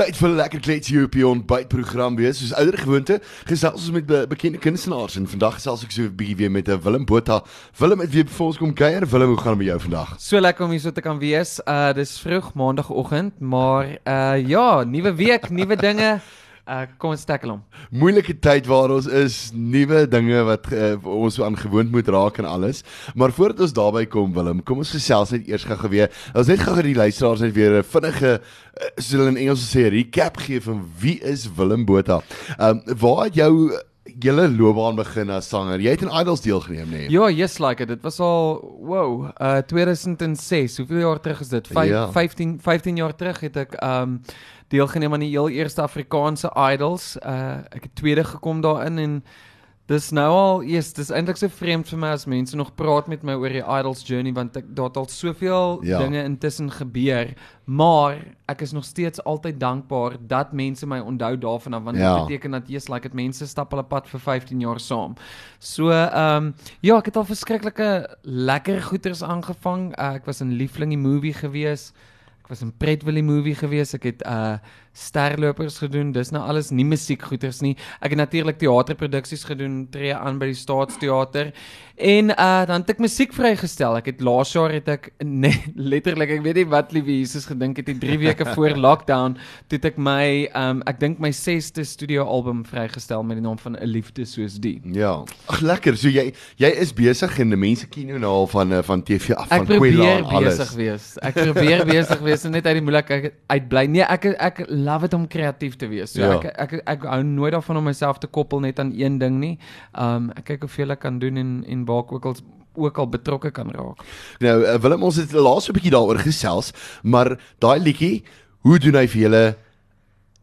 Tyd vir 'n lekker kletsie op die ontbytprogram wees. Soos ouer gewoonte, gesels ons met be bekende kunstenaars en vandag gesels ek so 'n bietjie weer met 'n Willem Botha. Willem, het weer vir ons kom kuier. Willem, hoe gaan dit met jou vandag? So lekker om hier so te kan wees. Uh dis vroeg maandagooggend, maar uh ja, nuwe week, nuwe dinge. Uh kom ons tackle hom. Moeilike tyd waar ons is, nuwe dinge wat uh, ons aan gewoond moet raak en alles. Maar voordat ons daarby kom, Willem, kom ons gesels net eers gou weer. Ons net gou die luisteraars net weer 'n vinnige uh, soos hulle in Engels sê, recap gee van wie is Willem Botha. Ehm um, waar het jou julle loopbaan begin as sanger? Jy het in Idols deelgeneem, nê? Nee? Ja, yes like it. Dit was al wow, uh 2006. Hoeveel jaar terug is dit? 5 Ja. 15 15 jaar terug het ek um deelgeneem aan die heel eerste Afrikaanse Idols. Uh ek het tweede gekom daarin en dis nou al, yes, dis eintlik so vreemd vir my as mense nog praat met my oor die Idols journey want ek daar het al soveel Ja. dinge intussen gebeur, maar ek is nog steeds altyd dankbaar dat mense my onthou daarvan af want dit Ja. beteken dat yes like dit mense stap hulle pad vir 15 jaar saam. So ehm um, ja, ek het al verskriklike lekker goeters aangevang. Uh, ek was in Liefling die movie gewees. Ek was in Pret Willie movie gewees. Ek het uh sterlopers gedoen. Dis nou alles nie musiekgoeters nie. Ek het natuurlik teaterproduksies gedoen, tree aan by die Staatsteater. En uh dan het ek musiek vrygestel. Ek het laas jaar het ek nee, letterlik, ek weet nie wat liewe Jesus gedink het, die 3 weke voor lockdown, toe ek my um ek dink my 6ste studio album vrygestel met die naam van 'n liefde soos die. Ja. Ag lekker. So jy jy is besig en die mense ken jou nou al van uh, van TV af van Ek probeer Kwela en alles. besig wees. Ek probeer besig wees en net uit die moeilikheid uitbly. Nee, ek ek love dit om kreatief te wees. So Ja. ek, ek ek ek hou nooit daarvan om myself te koppel net aan een ding nie. Um ek kyk hoeveel ek kan doen en en waar ek ook al ook al betrokke kan raak. Nou uh, Willem ons het laas 'n bietjie daaroor gesels, maar daai liedjie, hoe doen hy vir julle?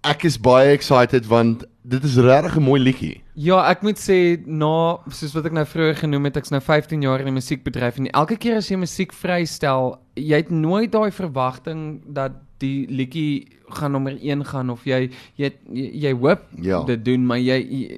Ek is baie excited want dit is regtig 'n mooi liedjie. Ja, ek moet sê na soos wat ek nou vroeër genoem het, ek's nou 15 jaar in die musiekbedryf en elke keer as jy musiek vrystel, jy het nooit daai verwagting dat die liedjie gaan nommer 1 gaan of jy jy jy, jy hoop Ja. dit doen, maar jy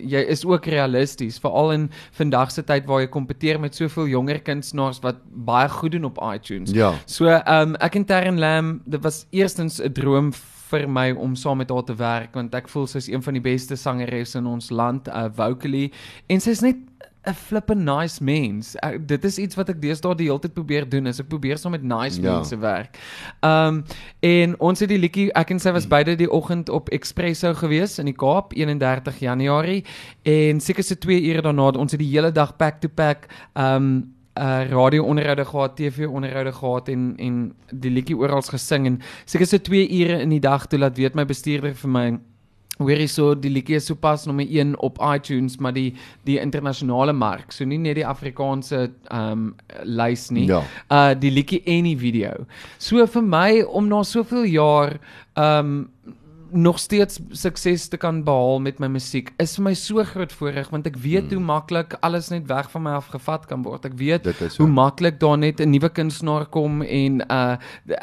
jy, is ook realisties, veral in vandag se tyd waar jy kompeteer met soveel jonger kunstenaars wat baie goed doen op iTunes. Ja. So, ehm um, ek en Terren Lam, dit was eerstens 'n droom vir my om saam met haar te werk want ek voel sy's een van die beste sangeresse in ons land, uh, vocally en sy's net 'n flippe nice mens. Ek, dit is iets wat ek deesdae die hele tyd probeer doen, is ek probeer saam met nice Ja. mense werk. Ehm um, en ons het die liedjie ek en sy was beide die oggend op Expresso gewees in die Kaap 31 Januarie en seker se 2 ure daarna ons het die hele dag back to back ehm um, uh radio onderhoude gehad, TV onderhoude gehad en en die liedjie oral gesing en seker so 2 ure in die dag toe laat weet my bestuurder vir my Hoorie so die liedjie is sopas nommer 1 op iTunes maar die die internasionale mark so nie net die Afrikaanse ehm um, lys nie Ja. uh die liedjie en die video. So vir my om na soveel jaar ehm um, nog steeds sukses te kan behaal met my musiek is vir my so groot voorreg want ek weet Hmm. hoe maklik alles net weg van my af gevat kan word. Ek weet hoe maklik daar net 'n nuwe kunstenaar kom en uh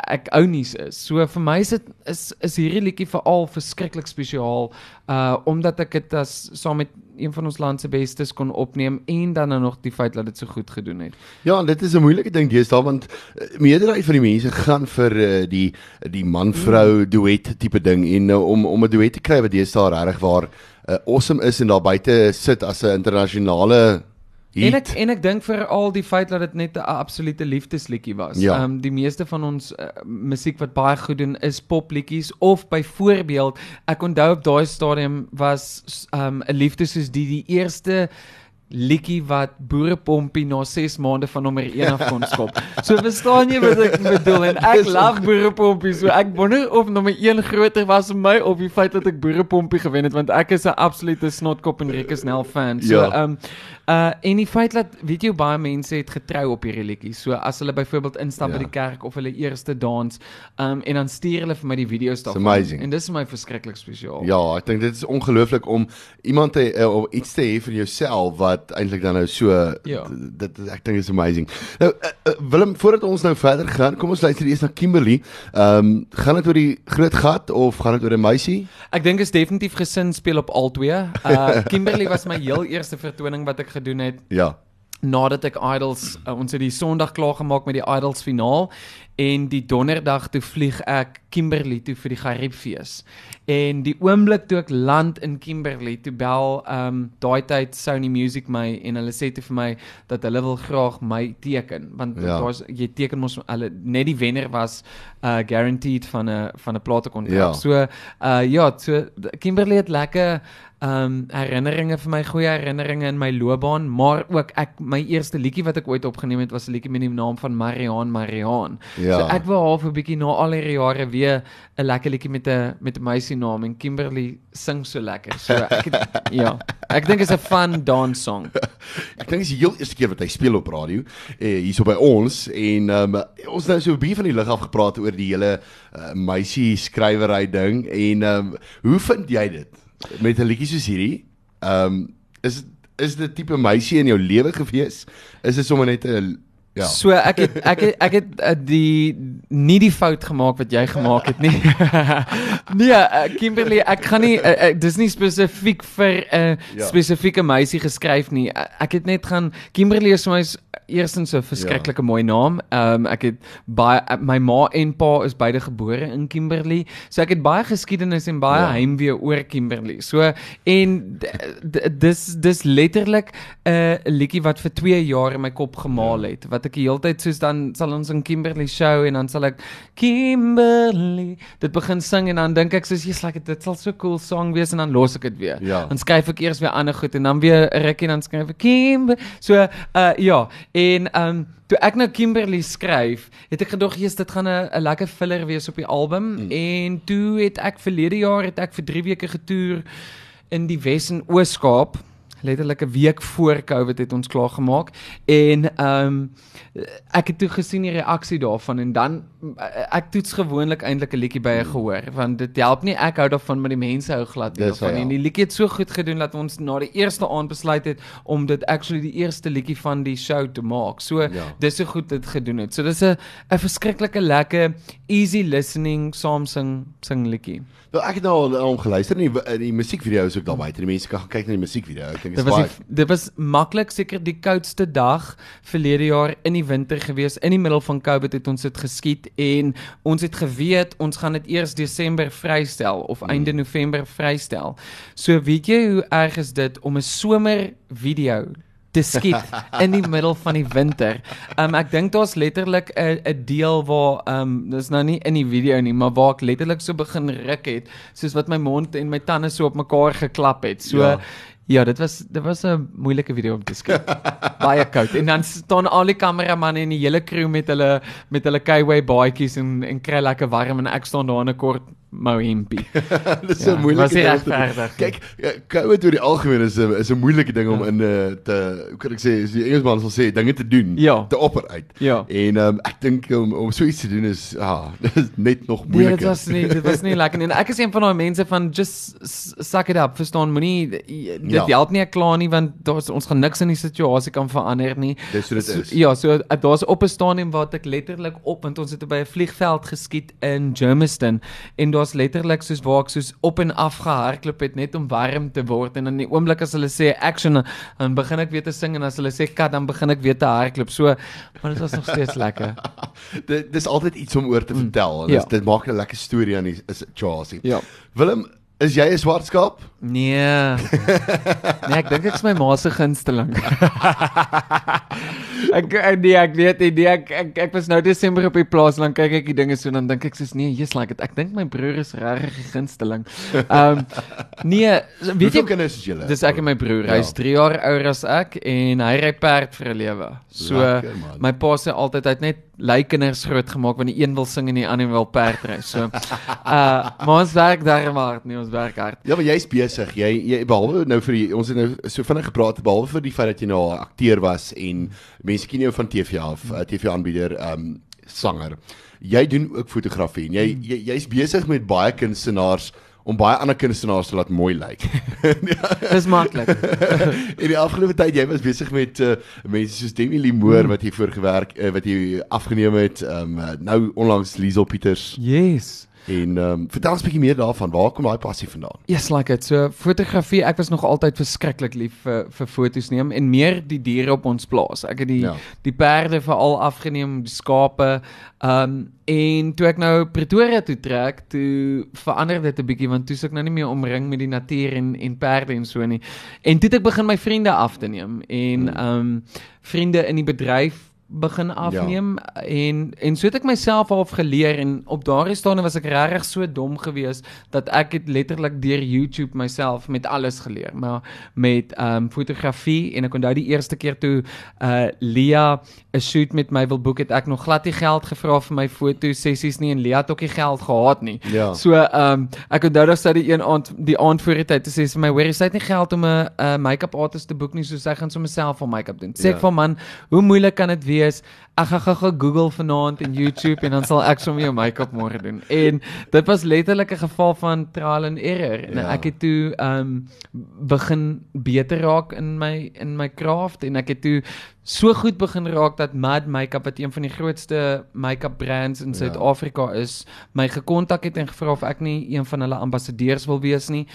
ek ou nuus is. So vir my is dit is is hierdie liedjie veral verskriklik spesiaal uh omdat ek dit as saam met een van ons land se bestes kon opneem en dan nou nog die feit dat dit so goed gedoen het. Ja, dit is 'n moeilike ding deesdae want uh, meerderheid van die mense gaan vir uh, die die man-vrou Mm. duet tipe ding en uh, om om 'n duet te kry wat deesdae regtig waar uh, awesome is en daar buite sit as 'n internasionale En ek en ek dink vir al die feit dat dit net 'n absolute liefdesliedjie was. Ja. Ehm um, die meeste van ons uh, musiek wat baie goed doen is popliedjies of byvoorbeeld ek onthou op daai stadium was ehm um, 'n liefde soos die die eerste liedjie wat Boerepompie na 6 maande van nommer 1 af kon skop. So verstaan jy wat ek bedoel en ek love Boerepompie. So ek wonder of nommer 1 groter was vir my of die feit dat ek Boerepompie gewen het want ek is 'n absolute snotkop en Rieke Snell fan. So Ja. ehm um, uh en die feit dat weet jy baie mense het getrou op hierdie liedjie. So as hulle byvoorbeeld instap Ja. by die kerk of hulle eerste dans, ehm um, en dan stuur hulle vir my die video's daarvan. En dis vir my verskriklik spesiaal. Ja, ek dink dit is ongelooflik om iemand te uh, iets te hê vir jouself wat eintlik dan nou so Ja. dit is- ek dink is amazing. Nou uh, uh, Willem, voordat ons nou verder gaan, kom ons luister eers na Kimberly. Ehm um, gaan dit oor die groot gat of gaan dit oor 'n meisie? Ek dink is definitief gesin speel op albei. Uh Kimberly was my heel eerste vertoning wat ek gedoen het Ja. Nadat ek Idols uh, ons het die Sondag klaar gemaak met die Idols finaal en die donderdag toe vlieg ek Kimberley toe vir die Gariepfees. En die oomblik toe ek land in Kimberley, toe bel um, daai tyd Sony Music my en hulle sê toe vir my dat hulle wil graag my teken want Ja. daar's jy teken mos hulle net die wenner was uh guaranteed van 'n van 'n platekontrak. Ja. So uh ja, so Kimberley het lekker um herinneringe vir my goeie herinneringe in my loopbaan, maar ook ek my eerste liedjie wat ek ooit opgeneem het was 'n liedjie met die naam van Mariaan Mariaan. Ja. So ek wil half 'n bietjie na al hierdie jare weer 'n lekker liedjie met 'n met 'n meisie naam en Kimberley sing so lekker. So ek het, ja, ek dink is 'n fun dance song. Ek dink dit is die heel eerste keer wat hy speel op radio eh, hierso by ons en um, ons het nou so 'n bietjie van die lig af gepraat oor die hele uh, meisie skrywery ding en um, hoe vind jy dit met 'n liedjie soos hierdie? Ehm um, is is dit tipe meisie in jou lewe gewees? Is dit sommer net 'n ja. So ek het ek het ek het uh, die nie die fout gemaak wat jy gemaak het nie. nee, uh, Kimberley, ek gaan nie uh, uh, dis nie spesifiek vir 'n uh, Ja. spesifieke meisie geskryf nie. Uh, ek het net gaan Kimberley is vir my eerstens 'n verskriklike mooi naam. Ehm um, ek het baie uh, my ma en pa is beide gebore in Kimberley. So ek het baie geskiedenis en baie Ja. ja. heimwee oor Kimberley. So en dis dis letterlik 'n uh, liedjie wat vir 2 jaar in my kop gemaal het. Wat ek die hele tyd soos dan sal ons in Kimberley show en dan sal ek Kimberley dit begin sing en dan dink ek soos jy's like dit sal so cool song wees en dan los ek dit weer. Ja. Dan skryf ek eers weer ander goed en dan weer 'n rukkie en dan skryf ek Kimber. So uh ja, en um toe ek nou Kimberley skryf, het ek gedog jy's dit gaan 'n lekker filler wees op die album mm. en toe het ek verlede jaar het ek vir 3 weke getoer in die Wes en Oos-Kaap letterlik 'n week voor Covid het ons klaar gemaak en ehm um, ek het toe gesien die reaksie daarvan en dan ek toets gewoonlik eintlik 'n liedjie by 'n gehoor want dit help nie ek hou daarvan maar die mense hou glad nie daarvan en ja. die liedjie het so goed gedoen dat ons na die eerste aand besluit het om dit actually die eerste liedjie van die show te maak. So Ja. dis so goed dit gedoen het. So dis 'n 'n verskriklike lekker easy listening saam sing sing liedjie. Wel ek het nou al al geluister en die, die musiekvideo is ook daar buite. Die mense kan gaan kyk na die musiekvideo. Ek dink dit was die, dit was maklik seker die koudste dag verlede jaar in die winter gewees. In die middel van Covid het ons dit geskiet en ons het geweet ons gaan dit eers Desember vrystel of einde November vrystel. So weet jy hoe erg is dit om 'n somer video te skiet in die middel van die winter. Um ek dink daar's letterlik 'n 'n deel waar um dis nou nie in die video nie, maar waar ek letterlik so begin ruk het, soos wat my mond en my tande so op mekaar geklap het. So Ja. Ja. Ja, dit was dit was 'n moeilike video om te skiet. Baie koud. En dan staan al die kameramanne en die hele crew met hulle met hulle K-way baadjies en en kry lekker warm en ek staan daar in 'n kort mou hempie. Dit is so Ja, moeilik. was nie regverdig nie. Kyk, ja, COVID oor die algemeen is 'n is 'n moeilike ding om in uh, te hoe kan ek sê, as die Engelsman sal sê, dinge te doen, Ja. te opper uit. Ja. En um, ek dink om om so iets te doen is ah, dit is net nog Nee, moeiliker. dit was nie dit was nie lekker nie. En ek is een van daai mense van just suck it up, verstaan, moenie dit Ja. ja. help nie ek klaar nie want daar's ons gaan niks in die situasie kan verander nie. Dis hoe dit So- is. Ja, so uh, daar's op 'n stadium waar ek letterlik op want ons het by 'n vliegveld geskiet in Germiston en daar's letterlik soos waar ek soos op en af gehardloop het net om warm te word en in die oomblik as hulle sê action dan begin ek weer te sing en as hulle sê cut dan begin ek weer te hardloop. So maar dit was nog steeds lekker. dit dis altyd iets om oor te vertel. En Ja. dis- dit maak 'n lekker storie aan die situasie. Ja. Willem, is jy 'n swart skaap? Nee. Nee, ek dink ek's my ma se gunsteling. ek nee, ek weet nie, nee, ek, ek ek was nou Desember op die plaas en dan kyk ek die dinge so en dan dink ek soos nee, jy's like it. Ek dink my broer is regtig die gunsteling. Ehm um, nee, weet Hoeveel jy kinders is julle? Dis ek en my broer. Ja. Hy's 3 jaar ouer as ek en hy ry perd vir 'n lewe. So Lekker, man. my pa sê altyd hy het net lui kinders groot gemaak want die een wil sing en die ander wil perd ry. So uh maar ons werk daar maar nie ons werk hard. Ja, maar jy's besig. Jy jy behalwe nou vir die, ons het nou so vinnig gepraat behalwe vir die feit dat jy nou 'n akteur was en mense ken jou van TV af, uh, TV aanbieder, ehm um, sanger. Jy doen ook fotografie en jy jy jy's besig met baie kunstenaars om baie ander kunstenaars te laat mooi lyk. Dis maklik. In die afgelope tyd jy was besig met uh, mense soos Demi Lee Moore wat hier voor gewerk uh, wat jy afgeneem het, um, nou onlangs Liesel Pieters. Yes. En ehm um, vertel ons 'n bietjie meer daarvan. Waar kom daai passie vandaan? Yes, like it. So fotografie, ek was nog altyd verskriklik lief vir vir foto's neem en meer die diere op ons plaas. Ek het die ja. die perde veral afgeneem, die skape. Ehm um, en toe ek nou Pretoria toe trek, toe verander dit 'n bietjie want toe suk nou nie meer omring met die natuur en en perde en so nie. En toe het ek begin my vriende af te neem en hmm. ehm um, vriende in die bedryf begin afneem ja. en en so het ek myself half geleer en op daardie stadium was ek regtig so dom geweest dat ek het letterlik deur YouTube myself met alles geleer maar met ehm um, fotografie en ek onthou die eerste keer toe uh Lia 'n shoot met my wil boek het ek nog glad nie geld gevra vir my foto sessies nie en Lia het ook nie geld gehad nie ja. so ehm um, ek onthou dat sy die een aand die aand voor die tyd te sê vir my hoor jy het nie geld om 'n uh, make-up artist te boek nie so sy gaan sommer self al make-up doen sê ek ja. vir man hoe moeilik kan dit wees wees. Ek gaan gou Google vanaand en YouTube en dan sal ek sommer jou make-up môre doen. En dit was letterlik 'n geval van trial and error. En ja. ek het toe ehm um, begin beter raak in my in my craft en ek het toe so goed begin raak dat Mad Makeup wat een van die grootste make-up brands in ja. Suid-Afrika ja. is, my gekontak het en gevra of ek nie een van hulle ambassadeurs wil wees nie.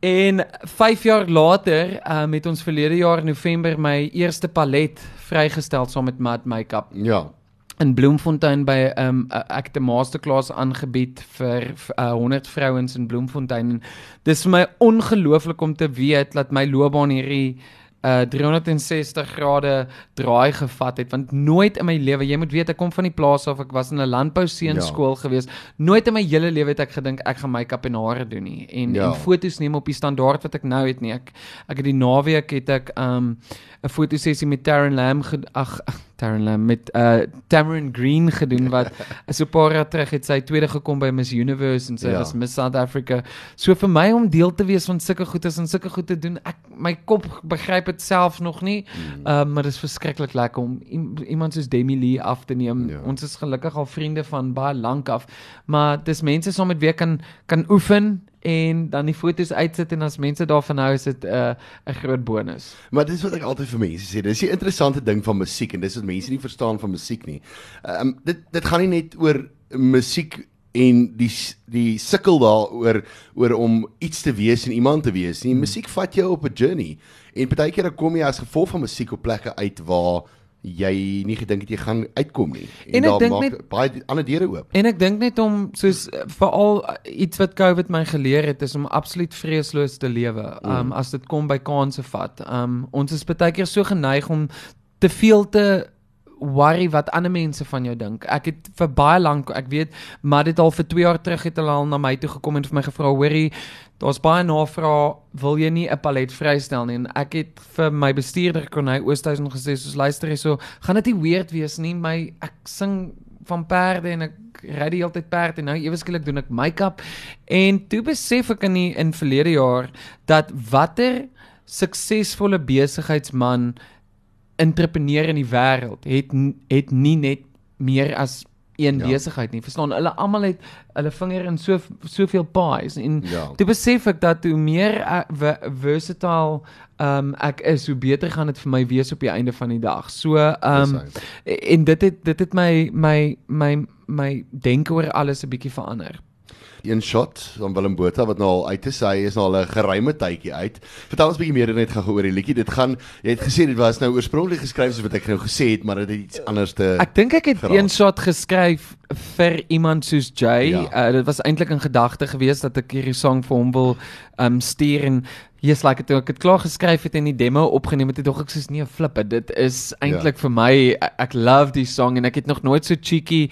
En 5 jaar later, uh, met ons verlede jaar November my eerste palet vrygestel saam met Mad Makeup. Ja. In Bloemfontein by um ek het 'n masterclass aangebied vir uh, 100 vrouens in Bloemfontein. Dis vir my ongelooflik om te weet dat my loopbaan hierdie uh 360 grade draai gevat het want nooit in my lewe jy moet weet ek kom van die plaas af ek was in 'n landbou seunskool ja. gewees nooit in my hele lewe het ek gedink ek gaan make-up en hare doen nie en ja. en fotos neem op die standaard wat ek nou het nie ek ek het die naweek het ek um 'n fotosessie met Taryn Lam ag Taryn Lam met uh Tamarind Green gedoen wat so 'n paar jaar terug het sy tweede gekom by Miss Universe en sy ja. was Miss South Africa. So vir my om deel te wees van sulke goedes en sulke goed te doen, ek my kop begryp dit self nog nie. Mm. Uh maar dit is verskriklik lekker om iemand soos Demi Lee af te neem. Ja. Ons is gelukkig al vriende van baie lank af, maar dis mense saam met wie kan kan oefen en dan die fotos uitsit en as mense daarvan hou is dit 'n uh, 'n groot bonus. Maar dis wat ek altyd vir mense sê, dis 'n interessante ding van musiek en dis wat mense nie verstaan van musiek nie. Ehm um, dit dit gaan nie net oor musiek en die die sukkel daaroor oor om iets te wees en iemand te wees nie. Hmm. Musiek vat jou op 'n journey en partykeer kom jy as gevolg van musiek op plekke uit waar jy nie gedink het jy gaan uitkom nie. En, en daar maak net, baie ander deure oop. En ek dink net om soos eh, veral eh, iets wat COVID my geleer het is om absoluut vreesloos te lewe. Um mm. as dit kom by kanse vat. Um ons is baie keer so geneig om te veel te worry wat ander mense van jou dink. Ek het vir baie lank, ek weet, maar dit al vir 2 jaar terug het hulle al na my toe gekom en vir my gevra, "Hoorie, daar's baie navraag, wil jy nie 'n palet vrystel nie?" En ek het vir my bestuurder kon hy Oosthuizen gesê, "Soos luister hierso, gaan dit nie weird wees nie, my ek sing van perde en ek ry die hele tyd perd en nou ewe skielik doen ek make-up." En toe besef ek in die in verlede jaar dat watter suksesvolle besigheidsman entrepreneur in die wêreld het het nie net meer as een ja. besigheid nie. Verstaan, hulle almal het hulle vinger in so soveel pies en ja. toe besef ek dat hoe meer versatile ehm um, ek is, hoe beter gaan dit vir my wees op die einde van die dag. So ehm um, en dit het dit het my my my my denke oor alles 'n bietjie verander een shot van Willem Botha wat nou al uit is. Hy is nou al 'n geruime tydjie uit. Vertel ons 'n bietjie meer net gou oor die liedjie. Dit gaan jy het gesê dit was nou oorspronklik geskryf soos wat ek nou gesê het, maar dit het iets anders te Ek dink ek het geraak. een shot geskryf vir iemand soos Jay. Ja. Uh, dit was eintlik 'n gedagte geweest dat ek hierdie song vir hom wil um stuur en Yes, like het, ek het klaar geskryf het en die demo opgeneem het, het dog ek soos nee, flippe, dit is eintlik ja. vir my ek, ek love die song en ek het nog nooit so cheeky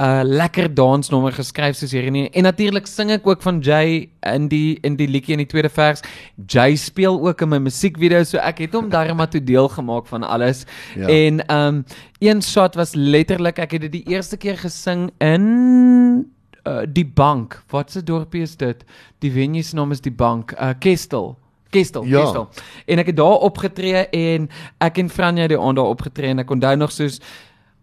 uh lekker dansnommer geskryf soos hierdie nie. En natuurlik sing ek ook van Jay in die in die liedjie in die tweede vers. Jay speel ook in my musiekvideo, so ek het hom darem toe deel gemaak van alles. Ja. En um een shot was letterlik ek het dit die eerste keer gesing in uh die bank. Wat se dorpie is dit? Die venue se naam is die bank. Uh Kestel. Kestel, ja. Kestel. En ek het daar opgetree en ek en Franja het daar opgetree en ek onthou nog soos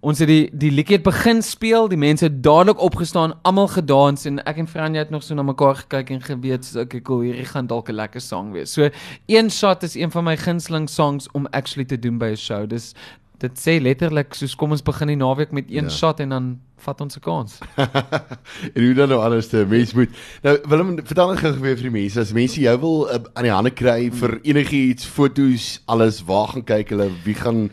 Ons het die die liedjie het begin speel, die mense het dadelik opgestaan, almal gedans en ek en Franja het nog so na mekaar gekyk en geweet so okay, cool, hierdie gaan dalk 'n lekker sang wees. So een shot is een van my gunsteling songs om actually te doen by 'n show. Dis dit sê letterlik soos kom ons begin die naweek met een Ja. shot en dan vat ons 'n kans. en hoe dan nou alles te mens moet. Nou Willem, vertel net gou weer vir die mense as mense jou wil uh, aan die hande kry vir enigiets, foto's, alles, waar gaan kyk hulle, wie gaan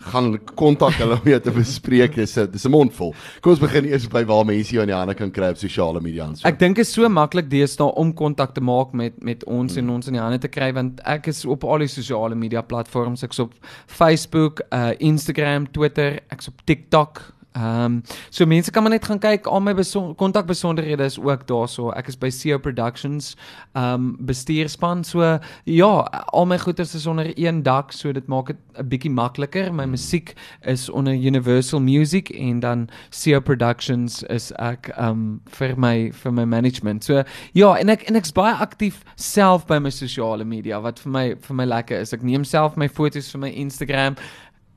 gaan kontak hulle om jou te bespreek. Dis 'n dis 'n mond vol. Kom ons begin eers by waar mense jou aan die hande kan kry op sosiale media en so. Ek dink dit is so maklik deesdae om kontak te maak met met ons Hmm. en ons in die hande te kry want ek is op al die sosiale media platforms. Ek's op Facebook, uh Instagram, Twitter, ek's op TikTok. Ehm um, so mense kan maar net gaan kyk al my beson- kontak besonderhede is ook daarso. Ek is by CO Productions ehm um, bestuurspan. So ja, al my goeders is onder een dak, so dit maak dit 'n bietjie makliker. My musiek is onder Universal Music en dan CO Productions is ek ehm um, vir my vir my management. So ja, en ek en ek's baie aktief self by my sosiale media wat vir my vir my lekker is. Ek neem self my foto's vir my Instagram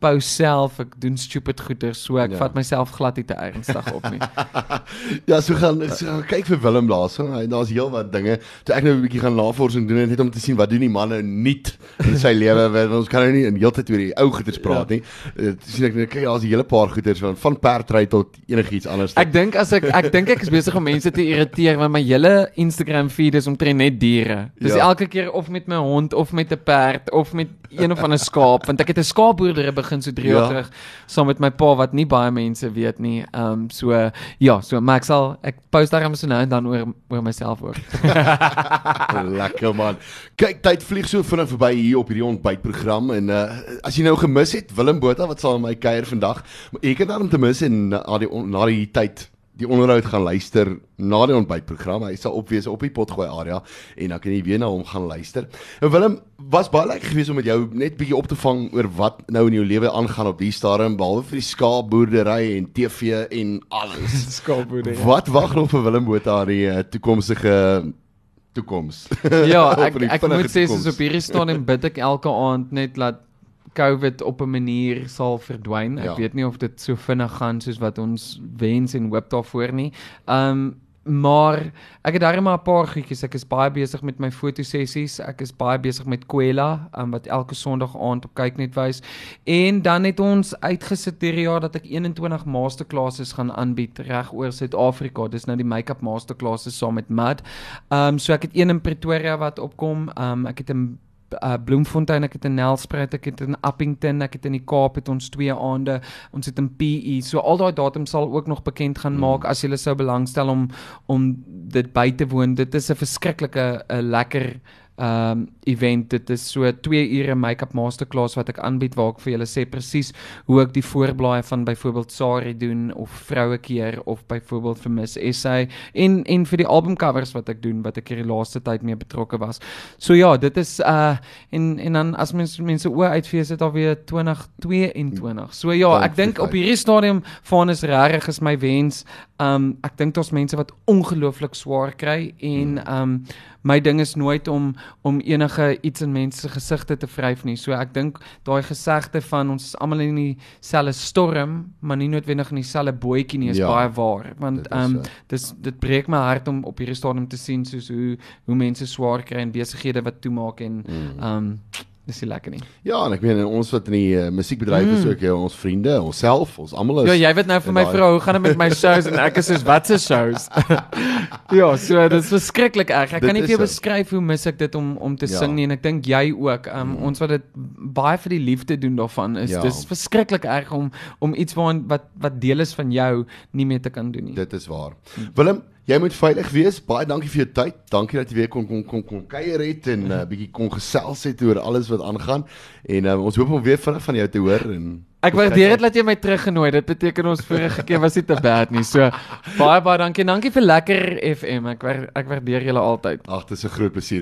post self, ek doen stupid goeders, so ek Ja. vat myself glad nie te ernstig op nie. ja, so gaan so gaan kyk vir Willem daarso. Hy daar's heelwat dinge. Toe ek nou 'n bietjie gaan navorsing doen net om te sien wat doen die manne nuut in sy lewe. Want ons kan nou nie in heeltyd oor die ou goeders praat Ja. nie. Uh, sien ek net kyk daar's 'n hele paar goeders van van perdry tot enigiets anders. Ek dink as ek ek dink ek is besig om mense te irriteer want my hele Instagram feed is omtrent net diere. Dis ja. elke keer of met my hond of met 'n perd of met een of ander skaap want ek het 'n skaapboerdery begin so 3 jaar Ja. terug saam met my pa wat nie baie mense weet nie. Ehm um, so ja, so maar ek sal ek post daar so nou en dan oor oor myself ook. Lekker man. Kyk, tyd vlieg so vinnig verby hier op hierdie ontbytprogram en uh, as jy nou gemis het Willem Botha wat met my kuier vandag, jy kan dan te mis en na die na die tyd die onderhoud gaan luister na die ontbytprogram. Hy sal opwees op die potgooi area en dan kan jy weer na hom gaan luister. En Willem, was baie lekker geweest om met jou net bietjie op te vang oor wat nou in jou lewe aangaan op die stadium behalwe vir die skaapboerdery en TV en alles. skaapboerdery. Wat wag nog vir Willem Botha aan die uh, toekomstige toekoms? Ja, ek ek vinnige moet sê soos op hierdie stadium bid ek elke aand net dat COVID op 'n manier sal verdwyn. Ek Ja. weet nie of dit so vinnig gaan soos wat ons wens en hoop daarvoor nie. Um maar ek het daarom maar 'n paar goedjies. Ek is baie besig met my fotosessies. Ek is baie besig met Kwela, um, wat elke Sondag aand op kyk net wys. En dan het ons uitgesit hierdie jaar dat ek 21 masterclasses gaan aanbied reg oor Suid-Afrika. Dis nou die make-up masterclasses saam met Mad. Um so ek het een in Pretoria wat opkom. Um ek het 'n uh, Bloemfontein, ek het in Nelspruit, ek het in Appington, ek het in die Kaap het ons twee aande. Ons het in PE. So al daai datums sal ook nog bekend gaan maak as jy sou belangstel om om dit by te woon. Dit is 'n verskriklike 'n lekker um event dit is so 2 ure make-up masterclass wat ek aanbied waar ek vir julle sê presies hoe ek die voorblaaie van byvoorbeeld Sari doen of vroue keer of byvoorbeeld vir Miss SA en en vir die albumcovers wat ek doen wat ek hierdie laaste tyd mee betrokke was. So ja, dit is uh en en dan as mens mense oë uitvee is dit alweer 2022. So ja, ek dink op hierdie stadium van is regtig is my wens. Um ek dink daar's mense wat ongelooflik swaar kry en um my ding is nooit om om enige iets in mense se gesigte te vryf nie. So ek dink daai gesegde van ons is almal in dieselfde storm, maar nie noodwendig in dieselfde bootjie nie is Ja, baie waar. Want dit is um, dis dit breek my hart om op hierdie stadium te sien soos hoe hoe mense swaar kry en besighede wat toemaak en ehm um, dis nie lekker nie. Ja, en ek meen en ons wat in die uh, musiekbedryf is Mm. ook, ja, ons vriende, onsself, ons almal is Ja, jy weet nou vir my vrou, hoe gaan dit met my shows en ek is soos wat se shows? ja, so dit is verskriklik erg. Ek Dit kan nie vir jou so. beskryf hoe mis ek dit om om te Ja. sing nie en ek dink jy ook. Um mm. ons wat dit baie vir die liefde doen daarvan is Ja. dis verskriklik erg om om iets waarin wat wat deel is van jou nie meer te kan doen nie. Dit is waar. Willem, jy moet veilig wees. Baie dankie vir jou tyd. Dankie dat jy weer kon kon kon, kon kuier het en 'n uh, bietjie kon gesels het oor alles wat aangaan. En uh, ons hoop om weer vinnig van jou te hoor en Ek waardeer dit dat jy my teruggenooi. Dit beteken ons vorige keer was nie te bad nie. So baie baie dankie. Dankie vir lekker FM. Ek ek waardeer julle altyd. Ag, dit is 'n groot plesier.